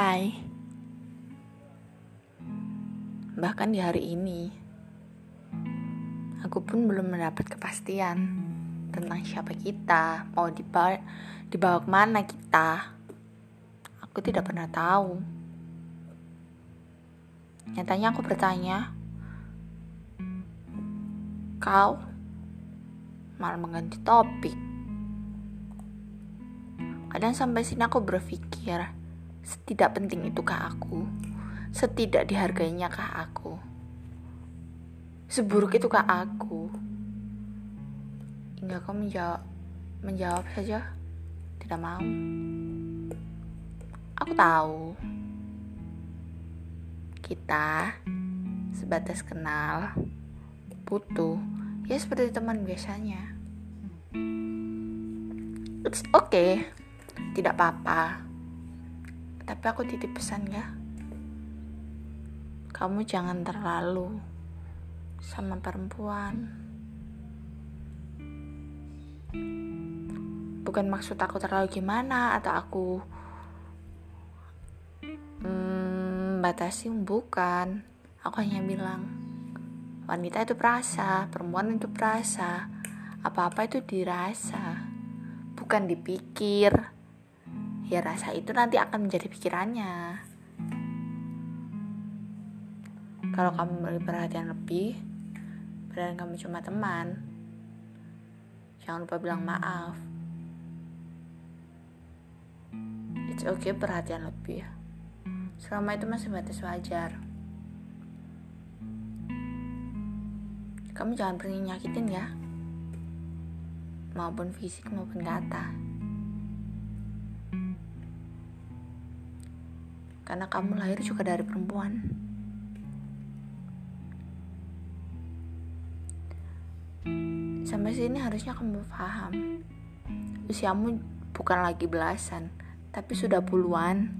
Hai. Bahkan di hari ini, aku pun belum mendapat kepastian tentang siapa kita, mau dibawa, dibawa ke mana kita. Aku tidak pernah tahu. Nyatanya aku bertanya, kau malah mengganti topik. Kadang sampai sini aku berpikir, setidak penting itukah aku? Setidak dihargainya kah aku? Seburuk itukah aku? Hingga kau menjawab, menjawab saja, tidak mau. Aku tahu, kita sebatas kenal, butuh, ya seperti teman biasanya. It's okay, tidak apa-apa. Tapi aku titip pesan ya. Kamu jangan terlalu sama perempuan. Bukan maksud aku terlalu gimana atau aku hmm, batasi bukan. Aku hanya bilang wanita itu perasa, perempuan itu perasa. Apa-apa itu dirasa, bukan dipikir ya rasa itu nanti akan menjadi pikirannya. Kalau kamu beri perhatian lebih berarti kamu cuma teman jangan lupa bilang maaf. It's okay perhatian lebih selama itu masih batas wajar. Kamu jangan pernah nyakitin ya. Maupun fisik maupun kata karena kamu lahir juga dari perempuan. Sampai sini harusnya kamu paham. Usiamu bukan lagi belasan, tapi sudah puluhan.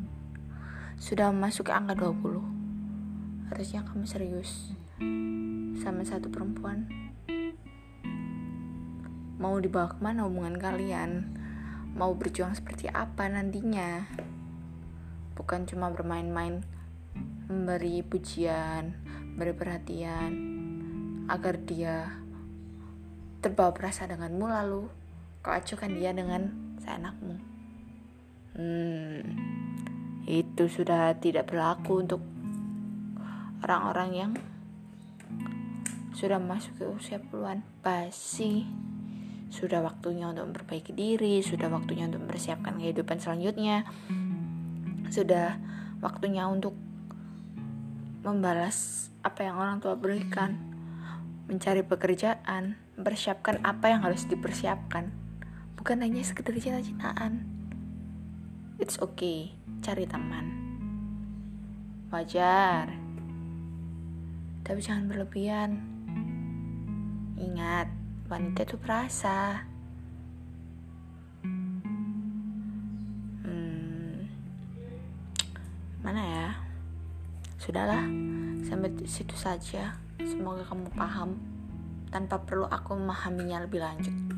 Sudah masuk ke angka 20. Harusnya kamu serius sama satu perempuan. Mau dibawa ke mana hubungan kalian? Mau berjuang seperti apa nantinya? Bukan cuma bermain-main memberi pujian memberi perhatian agar dia terbawa perasa denganmu lalu kau acuhkan dia dengan seenakmu. Hmm, itu sudah tidak berlaku untuk orang-orang yang sudah masuk ke usia puluhan. Pasti sudah waktunya untuk memperbaiki diri, sudah waktunya untuk mempersiapkan kehidupan selanjutnya sudah waktunya untuk membalas apa yang orang tua berikan, mencari pekerjaan, mempersiapkan apa yang harus dipersiapkan. Bukan hanya sekedar cita-citaan. It's okay, cari teman. Wajar. Tapi jangan berlebihan. Ingat, wanita itu perasa. Mana ya? Sudahlah sampai situ saja. Semoga kamu paham. Tanpa perlu aku memahaminya lebih lanjut